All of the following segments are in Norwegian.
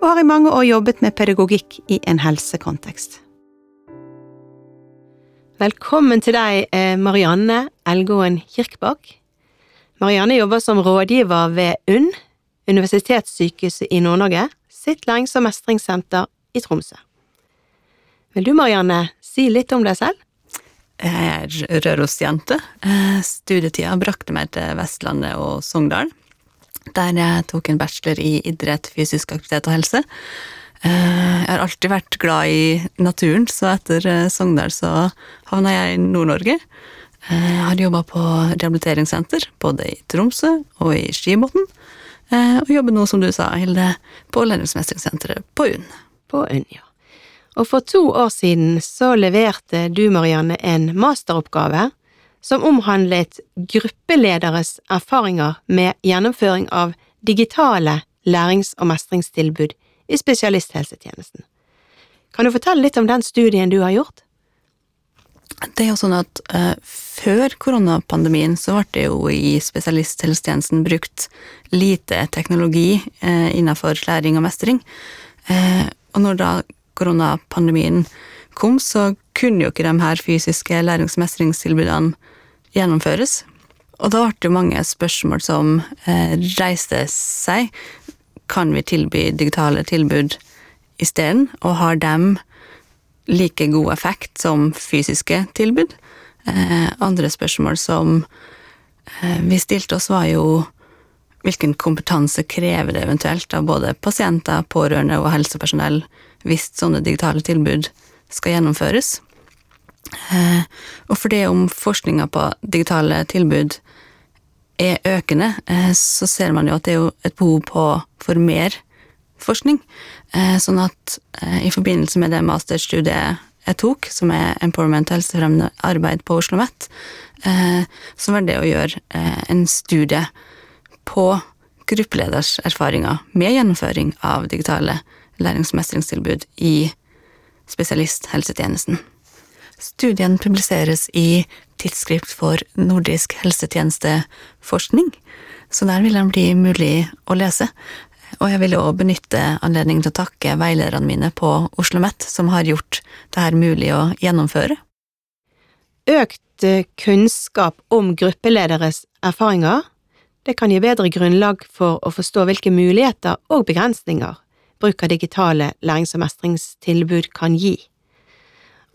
og har i mange år jobbet med pedagogikk i en helsekontekst. Velkommen til deg, eh, Marianne Elgåen Kirkbakk. Marianne jobber som rådgiver ved UNN, Universitetssykehuset i Nord-Norge, sitt lærings- og mestringssenter i Tromsø. Vil du, Marianne, si litt om deg selv? Jeg er Røros-jente. Eh, studietida brakte meg til Vestlandet og Sogndal, der jeg tok en bachelor i idrett, fysisk aktivitet og helse. Eh, jeg har alltid vært glad i naturen, så etter eh, Sogndal så havna jeg i Nord-Norge. Jeg har jobba på rehabiliteringssenter, både i Tromsø og i Skibotn. Og jobber nå, som du sa, Hilde, på læringsmestringssenteret på UNN. På UNN, ja. Og for to år siden så leverte du, Marianne, en masteroppgave som omhandlet gruppelederes erfaringer med gjennomføring av digitale lærings- og mestringstilbud i spesialisthelsetjenesten. Kan du fortelle litt om den studien du har gjort? Det er jo sånn at uh, Før koronapandemien så ble det jo i spesialisthelsetjenesten brukt lite teknologi uh, innenfor læring og mestring. Uh, og når da koronapandemien kom, så kunne jo ikke de her fysiske lærings- og mestringstilbudene gjennomføres. Og da ble det mange spørsmål som eh, reiste seg. Kan vi tilby digitale tilbud isteden, og har dem like god effekt som fysiske tilbud? Eh, andre spørsmål som eh, vi stilte oss, var jo hvilken kompetanse krever det eventuelt av både pasienter, pårørende og helsepersonell hvis sånne digitale tilbud skal gjennomføres. Eh, og fordi om forskninga på digitale tilbud er økende, eh, så ser man jo at det er et behov på, for mer forskning. Eh, sånn at i forbindelse med det masterstudiet jeg tok, som er Empowerment helsefremmende arbeid på Oslo OsloMet, så var det å gjøre en studie på gruppeleders erfaringer med gjennomføring av digitale læringsmestringstilbud i spesialisthelsetjenesten. Studien publiseres i Tidsskrift for nordisk helsetjenesteforskning, så der vil den bli mulig å lese. Og jeg vil òg benytte anledningen til å takke veilederne mine på Oslo OsloMet, som har gjort det her mulig å gjennomføre. Økt kunnskap om gruppelederes erfaringer det kan gi bedre grunnlag for å forstå hvilke muligheter og begrensninger bruk av digitale lærings- og mestringstilbud kan gi.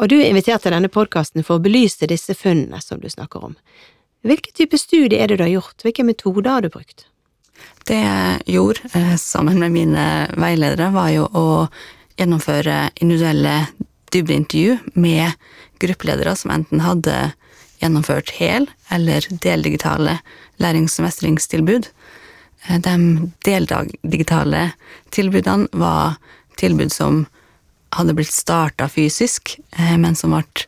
Og du er invitert til denne podkasten for å belyse disse funnene som du snakker om. Hvilken type studie er det du har gjort, hvilke metoder har du brukt? Det jeg gjorde eh, sammen med mine veiledere, var jo å gjennomføre individuelle dybdeintervju med gruppeledere som enten hadde gjennomført hel- eller deldigitale lærings- og mestringstilbud. Eh, de deldigitale tilbudene var tilbud som hadde blitt starta fysisk, eh, men som ble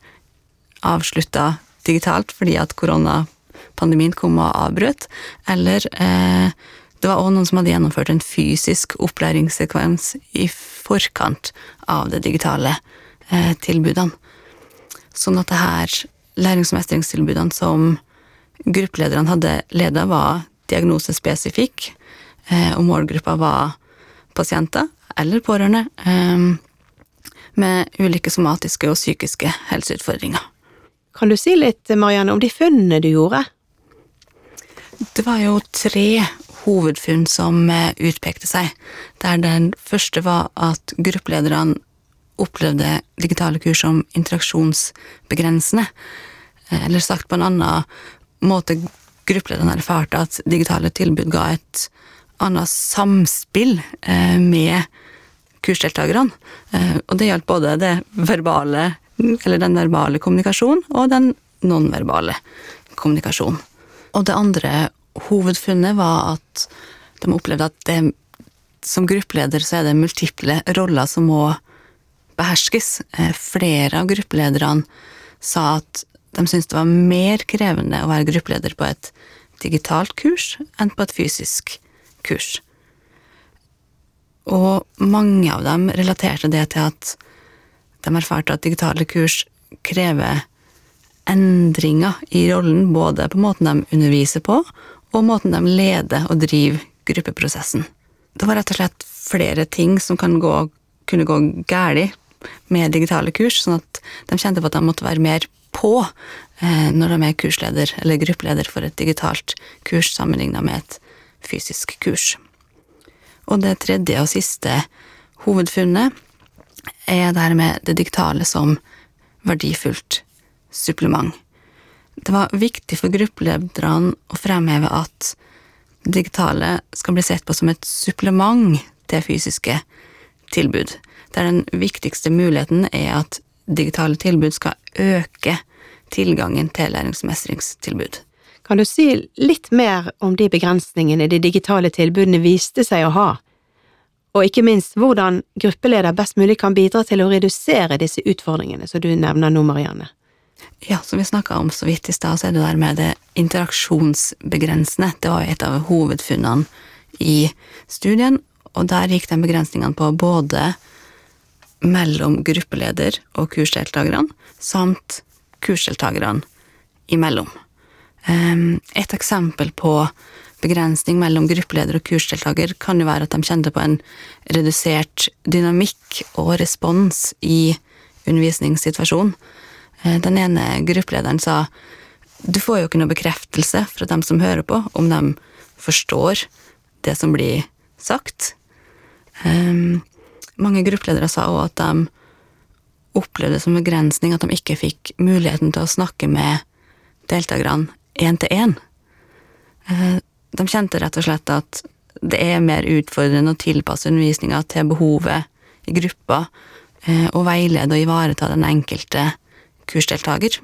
avslutta digitalt fordi at koronapandemien kom og avbrøt. Eller eh, det var òg noen som hadde gjennomført en fysisk opplæringssekvens i forkant av det digitale tilbudene. Sånn at det her lærings- og mestringstilbudene som gruppelederne hadde leda, var diagnosespesifikk, eh, og målgruppa var pasienter eller pårørende eh, med ulike somatiske og psykiske helseutfordringer. Kan du si litt, Marianne, om de funnene du gjorde? Det var jo tre hovedfunn som eh, utpekte seg, der den første var at gruppelederne opplevde digitale kurs som interaksjonsbegrensende. Eller sagt på en annen måte, gruppelederne erfarte at digitale tilbud ga et annet samspill eh, med kursdeltakerne. Eh, og det gjaldt både det verbale, eller den verbale kommunikasjonen og den nonverbale kommunikasjonen. Og det andre hovedfunnet var at de opplevde at det, som gruppeleder så er det multiple roller som må beherskes. Eh, flere av gruppelederne sa at de syntes det var mer krevende å være gruppeleder på et digitalt kurs enn på et fysisk kurs. Og mange av dem relaterte det til at de erfarte at digitale kurs krever endringer i rollen, både på måten de underviser på, og måten de leder og driver gruppeprosessen. Det var rett og slett flere ting som gå, kunne gå galt med digitale kurs, sånn at de kjente på at de måtte være mer på eh, når de er kursleder eller gruppeleder for et digitalt kurs sammenligna med et fysisk kurs. Og det tredje og siste hovedfunnet er dermed det digitale som verdifullt supplement. Det var viktig for gruppelederne å fremheve at det digitale skal bli sett på som et supplement til fysiske tilbud, der den viktigste muligheten er at digitale tilbud skal øke tilgangen til læringsmestringstilbud. Kan du si litt mer om de begrensningene de digitale tilbudene viste seg å ha, og ikke minst hvordan gruppeleder best mulig kan bidra til å redusere disse utfordringene som du nevner nå, Marianne? Ja, som vi snakka om så vidt i stad, så er det der med det interaksjonsbegrensende. Det var jo et av hovedfunnene i studien, og der gikk de begrensningene på både mellom gruppeleder og kursdeltakerne, samt kursdeltakerne imellom. Et eksempel på begrensning mellom gruppeleder og kursdeltaker kan jo være at de kjente på en redusert dynamikk og respons i undervisningssituasjonen. Eh, den ene gruppelederen sa du får jo ikke noe bekreftelse fra dem som hører på, om de forstår det som blir sagt. Um, mange gruppeledere sa òg at de opplevde som begrensning at de ikke fikk muligheten til å snakke med deltakerne én til én. Uh, de kjente rett og slett at det er mer utfordrende å tilpasse undervisninga til behovet i gruppa, uh, og veilede og ivareta den enkelte kursdeltaker.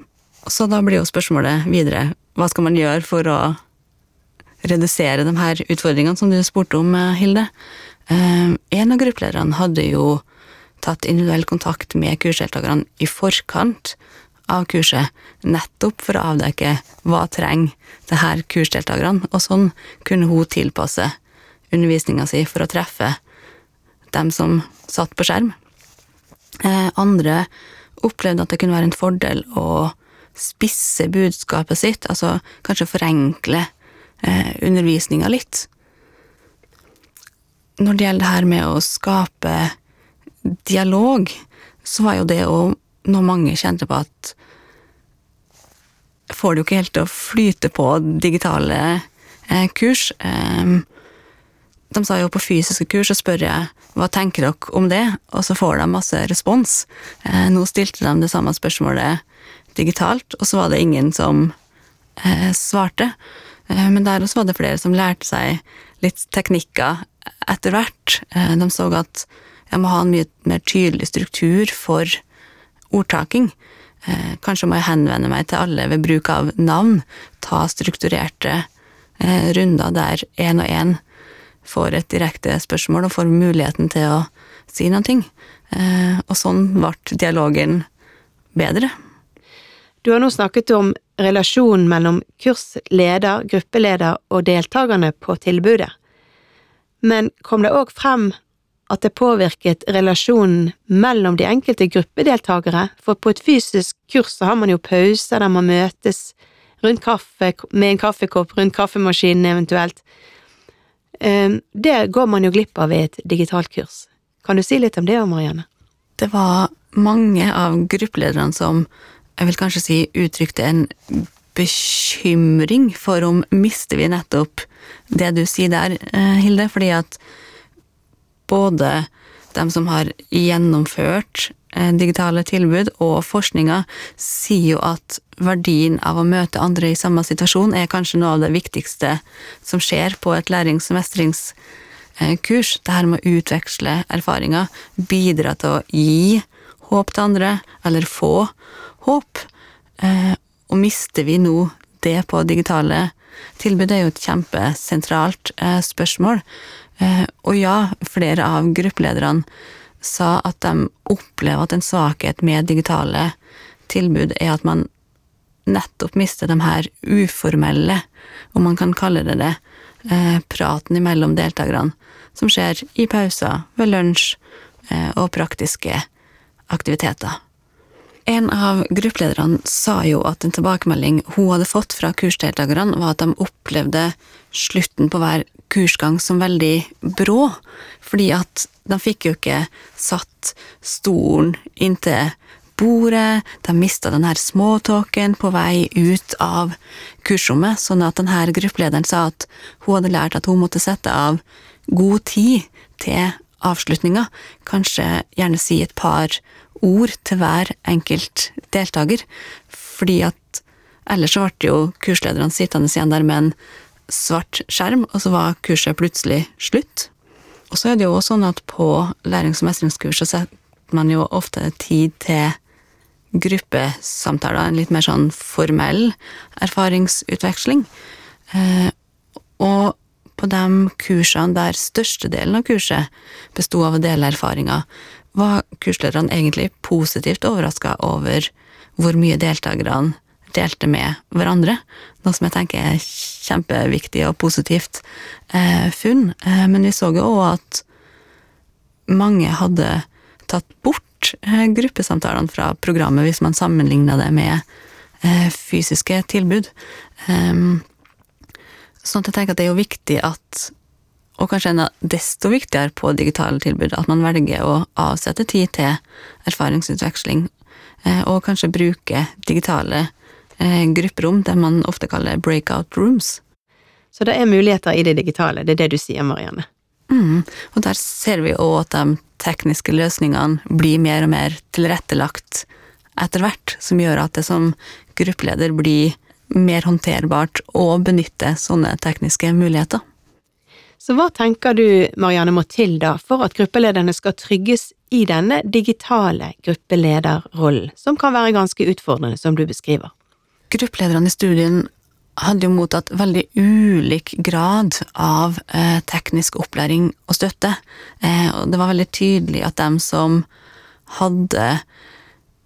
Så da blir jo spørsmålet videre hva skal man gjøre for å redusere de her utfordringene som du spurte om, eh, Hilde? Eh, en av gruppelederne hadde jo tatt individuell kontakt med kursdeltakerne i forkant av kurset, nettopp for å avdekke hva trenger det her kursdeltakerne, og sånn kunne hun tilpasse undervisninga si for å treffe dem som satt på skjerm. Eh, andre opplevde at det kunne være en fordel å spisse budskapet sitt, altså kanskje forenkle eh, undervisninga litt. Når det gjelder det her med å skape dialog, så var jo det òg noe mange kjente på at får det jo ikke helt til å flyte på digitale eh, kurs. Eh, de sa jo på fysiske kurs, så spør jeg hva tenker dere om det, og så får de masse respons. Eh, nå stilte de det samme spørsmålet digitalt, og så var det ingen som eh, svarte. Eh, men der også var det flere som lærte seg litt teknikker etter hvert. Eh, de så at jeg må ha en mye mer tydelig struktur for ordtaking. Eh, kanskje må jeg henvende meg til alle ved bruk av navn. Ta strukturerte eh, runder der én og én får et direkte spørsmål og får muligheten til å si noe. Eh, og sånn ble dialogen bedre. Du har nå snakket om relasjonen mellom kursleder, gruppeleder og deltakerne på tilbudet. Men kom det òg frem at det påvirket relasjonen mellom de enkelte gruppedeltakere, for på et fysisk kurs så har man jo pauser der man møtes rundt kaffe, med en kaffekopp rundt kaffemaskinen eventuelt, Ehm, det går man jo glipp av i et digitalt kurs. Kan du si litt om det, Marianne? Det var mange av gruppelederne som jeg vil kanskje si uttrykte en bekymring for om mister vi nettopp det du sier der, eh, Hilde, fordi at både dem som har gjennomført Eh, digitale tilbud og forskninga sier jo at verdien av å møte andre i samme situasjon er kanskje noe av det viktigste som skjer på et lærings- og mestringskurs. Det her med å utveksle erfaringer, bidra til å gi håp til andre, eller få håp. Eh, og mister vi nå det på digitale tilbud, det er jo et kjempesentralt eh, spørsmål. Og ja, flere av gruppelederne sa at de opplever at en svakhet med digitale tilbud er at man nettopp mister de her uformelle, om man kan kalle det det, eh, praten mellom deltakerne, som skjer i pauser, ved lunsj eh, og praktiske aktiviteter. En av gruppelederne sa jo at en tilbakemelding hun hadde fått fra kursdeltakerne, var at de opplevde slutten på hver kursgang som veldig brå, fordi at de fikk jo ikke satt stolen inntil bordet, de mista den her småtalken på vei ut av kursrommet, sånn at denne gruppelederen sa at hun hadde lært at hun måtte sette av god tid til avslutninga, kanskje gjerne si et par ord til hver enkelt deltaker, fordi at ellers så ble jo kurslederne sittende igjen der med en svart skjerm, og så var kurset plutselig slutt. Og så er det jo også sånn at på lærings- og mestringskurs så setter man jo ofte tid til gruppesamtaler, en litt mer sånn formell erfaringsutveksling. Eh, og på de kursene der størstedelen av kurset besto av å dele erfaringer, var kurslederne egentlig positivt overraska over hvor mye deltakerne delte med hverandre. Noe som jeg tenker er kjempeviktig og positivt eh, funn. Eh, men vi så jo òg at mange hadde tatt bort Eh, gruppesamtalene fra programmet hvis man sammenligna det med eh, fysiske tilbud. Ehm, sånn at jeg tenker at det er jo viktig at og kanskje enda desto viktigere på digitale tilbud, at man velger å avsette tid til erfaringsutveksling, eh, og kanskje bruke digitale grupperom, det man ofte kaller breakout rooms. Så det er muligheter i det digitale, det er det du sier, Marianne? Mm, og der ser vi òg at de tekniske løsningene blir mer og mer tilrettelagt etter hvert, som gjør at det som gruppeleder blir mer håndterbart å benytte sånne tekniske muligheter. Så hva tenker du, Marianne, må til da for at gruppelederne skal trygges i denne digitale gruppelederrollen, som kan være ganske utfordrende, som du beskriver? Gruppelederne i studien hadde jo mottatt veldig ulik grad av eh, teknisk opplæring og støtte. Eh, og det var veldig tydelig at dem som hadde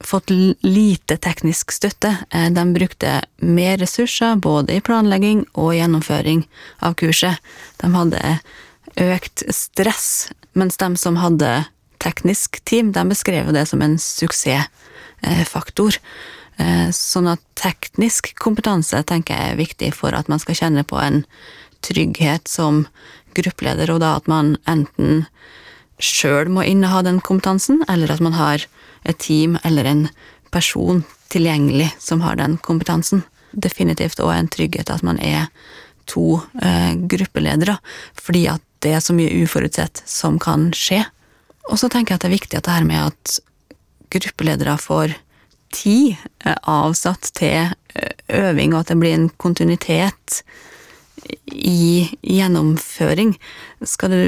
fått lite teknisk støtte, eh, de brukte mer ressurser både i planlegging og gjennomføring av kurset. De hadde økt stress, mens de som hadde teknisk team, de beskrev det som en suksessfaktor. Eh, sånn at teknisk kompetanse tenker jeg er viktig for at man skal kjenne på en trygghet som gruppeleder, og da at man enten sjøl må inneha den kompetansen, eller at man har et team eller en person tilgjengelig som har den kompetansen. Definitivt òg en trygghet at man er to eh, gruppeledere, fordi at det er så mye uforutsett som kan skje. Og så tenker jeg at det er viktig at det her med at gruppeledere får tid eh, avsatt til eh, øving, og at det blir en kontinuitet i gjennomføring. Skal du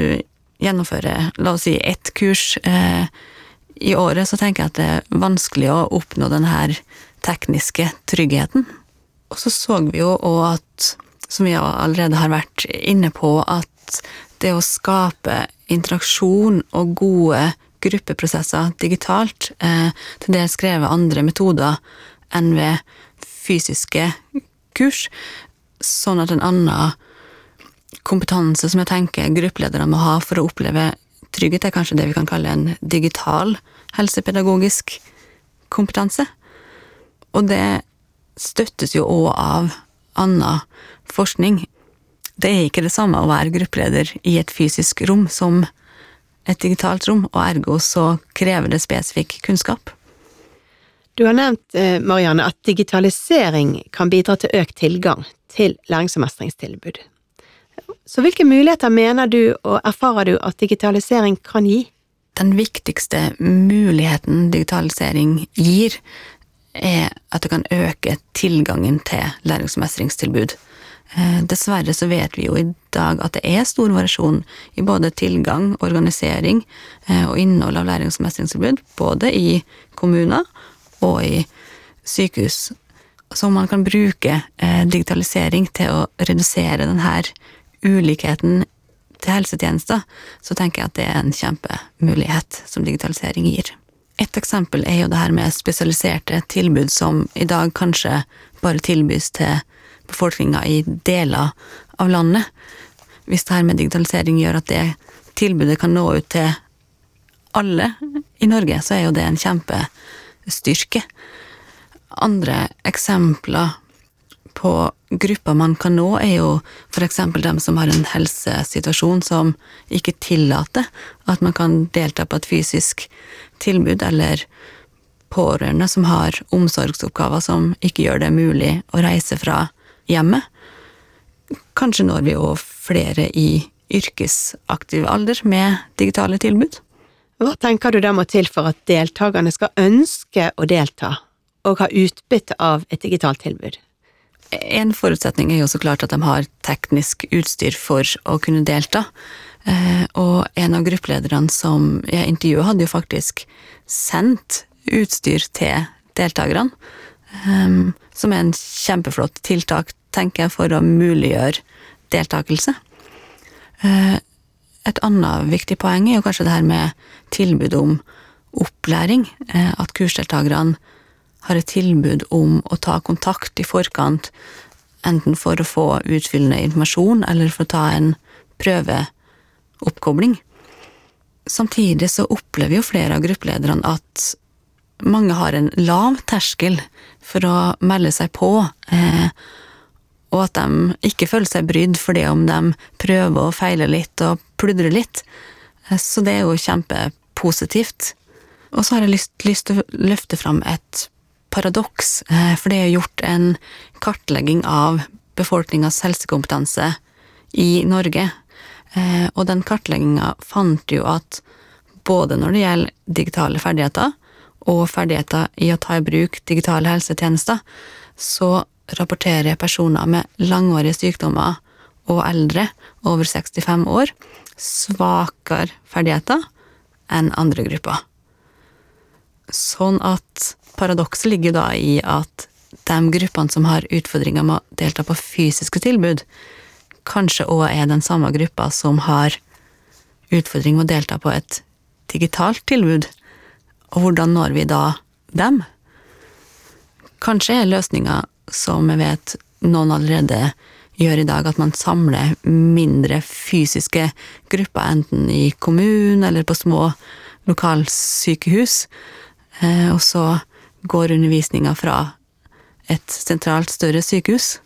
gjennomføre, la oss si, ett kurs eh, i året, så tenker jeg at det er vanskelig å oppnå den her tekniske tryggheten. Og så så vi jo òg at, som vi allerede har vært inne på, at det å skape interaksjon og gode gruppeprosesser digitalt, eh, til dels skrevet andre metoder enn ved fysiske kurs, sånn at en annen kompetanse som jeg tenker gruppeledere må ha for å oppleve trygghet, er kanskje det vi kan kalle en digital helsepedagogisk kompetanse. Og det støttes jo òg av annen forskning. Det er ikke det samme å være gruppeleder i et fysisk rom som et digitalt rom, og ergo så krever det spesifikk kunnskap. Du har nevnt, eh, Marianne, at digitalisering kan bidra til økt tilgang til lærings- og mestringstilbud. Så hvilke muligheter mener du og erfarer du at digitalisering kan gi? Den viktigste muligheten digitalisering gir, er at det kan øke tilgangen til lærings- og mestringstilbud. Eh, dessverre så vet vi jo i dag at det er stor variasjon i både tilgang, organisering eh, og innhold av lærings- og mestringstilbud, både i kommuner og i sykehus. Så man kan bruke eh, digitalisering til å redusere denne ulikheten til helsetjenester, så tenker jeg at det er en kjempemulighet som digitalisering gir. Et eksempel er jo det her med spesialiserte tilbud som i dag kanskje bare tilbys til befolkninga i deler av landet. Hvis det her med digitalisering gjør at det tilbudet kan nå ut til alle i Norge, så er jo det en kjempestyrke. Andre eksempler på grupper man kan nå, er jo f.eks. dem som har en helsesituasjon som ikke tillater at man kan delta på et fysisk tilbud, eller pårørende som har omsorgsoppgaver som ikke gjør det mulig å reise fra hjemmet. Kanskje når vi òg flere i yrkesaktiv alder med digitale tilbud. Hva tenker du da må til for at deltakerne skal ønske å delta, og ha utbytte av et digitalt tilbud? En forutsetning er jo så klart at de har teknisk utstyr for å kunne delta. Eh, og en av gruppelederne som jeg intervjuet, hadde jo faktisk sendt utstyr til deltakerne. Eh, som er en kjempeflott tiltak, tenker jeg, for å muliggjøre deltakelse. Eh, et annet viktig poeng er jo kanskje det her med tilbud om opplæring. At kursdeltakerne har et tilbud om å ta kontakt i forkant, enten for å få utfyllende informasjon eller for å ta en prøveoppkobling. Samtidig så opplever jo flere av gruppelederne at mange har en lav terskel for å melde seg på, eh, og at de ikke føler seg brydd for det om de prøver og feiler litt og pludrer litt. Eh, så det er jo kjempepositivt. Og så har jeg lyst, lyst til å løfte fram et paradoks, eh, for det er gjort en kartlegging av befolkningas helsekompetanse i Norge. Eh, og den kartlegginga fant jo at både når det gjelder digitale ferdigheter og ferdigheter i å ta i bruk digitale helsetjenester, så rapporterer personer med langvarige sykdommer og eldre over 65 år svakere ferdigheter enn andre grupper. Sånn at paradokset ligger da i at de gruppene som har utfordringer med å delta på fysiske tilbud, kanskje òg er den samme gruppa som har utfordring med å delta på et digitalt tilbud. Og hvordan når vi da dem? Kanskje er løsninga, som jeg vet noen allerede gjør i dag, at man samler mindre fysiske grupper, enten i kommunen eller på små lokalsykehus, eh, og så går undervisninga fra et sentralt, større sykehus.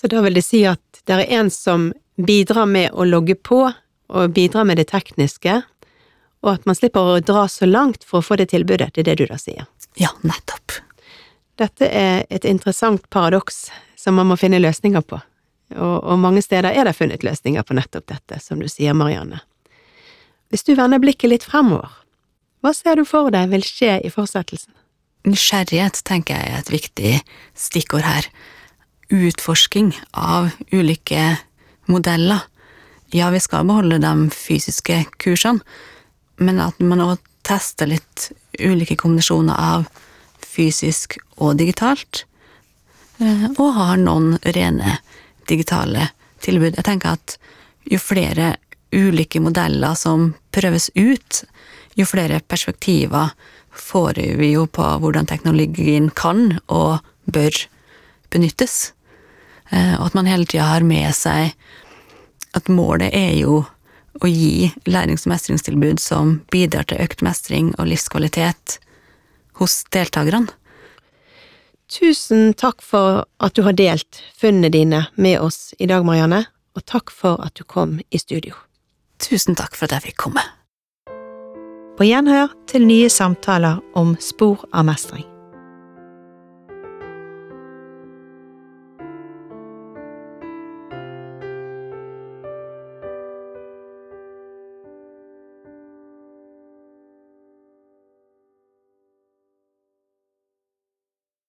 Så da vil det si at det er en som bidrar med å logge på, og bidrar med det tekniske, og at man slipper å dra så langt for å få det tilbudet, det er det du da sier? Ja, nettopp. Dette er et interessant paradoks som man må finne løsninger på, og, og mange steder er det funnet løsninger på nettopp dette, som du sier, Marianne. Hvis du vender blikket litt fremover, hva ser du for deg vil skje i fortsettelsen? Nysgjerrighet tenker jeg er et viktig stikkord her. Utforsking av ulike modeller. Ja, vi skal beholde de fysiske kursene, men at man òg tester litt ulike kombinasjoner av fysisk og digitalt. Eh, og har noen rene digitale tilbud. Jeg tenker at jo flere ulike modeller som prøves ut, jo flere perspektiver får vi jo på hvordan teknologien kan og bør benyttes. Eh, og at man hele tida har med seg at målet er jo å gi lærings- og mestringstilbud som bidrar til økt mestring og livskvalitet hos deltakerne. Tusen takk for at du har delt funnene dine med oss i dag, Marianne, og takk for at du kom i studio. Tusen takk for at jeg fikk komme. På gjenhør til nye samtaler om spor av mestring.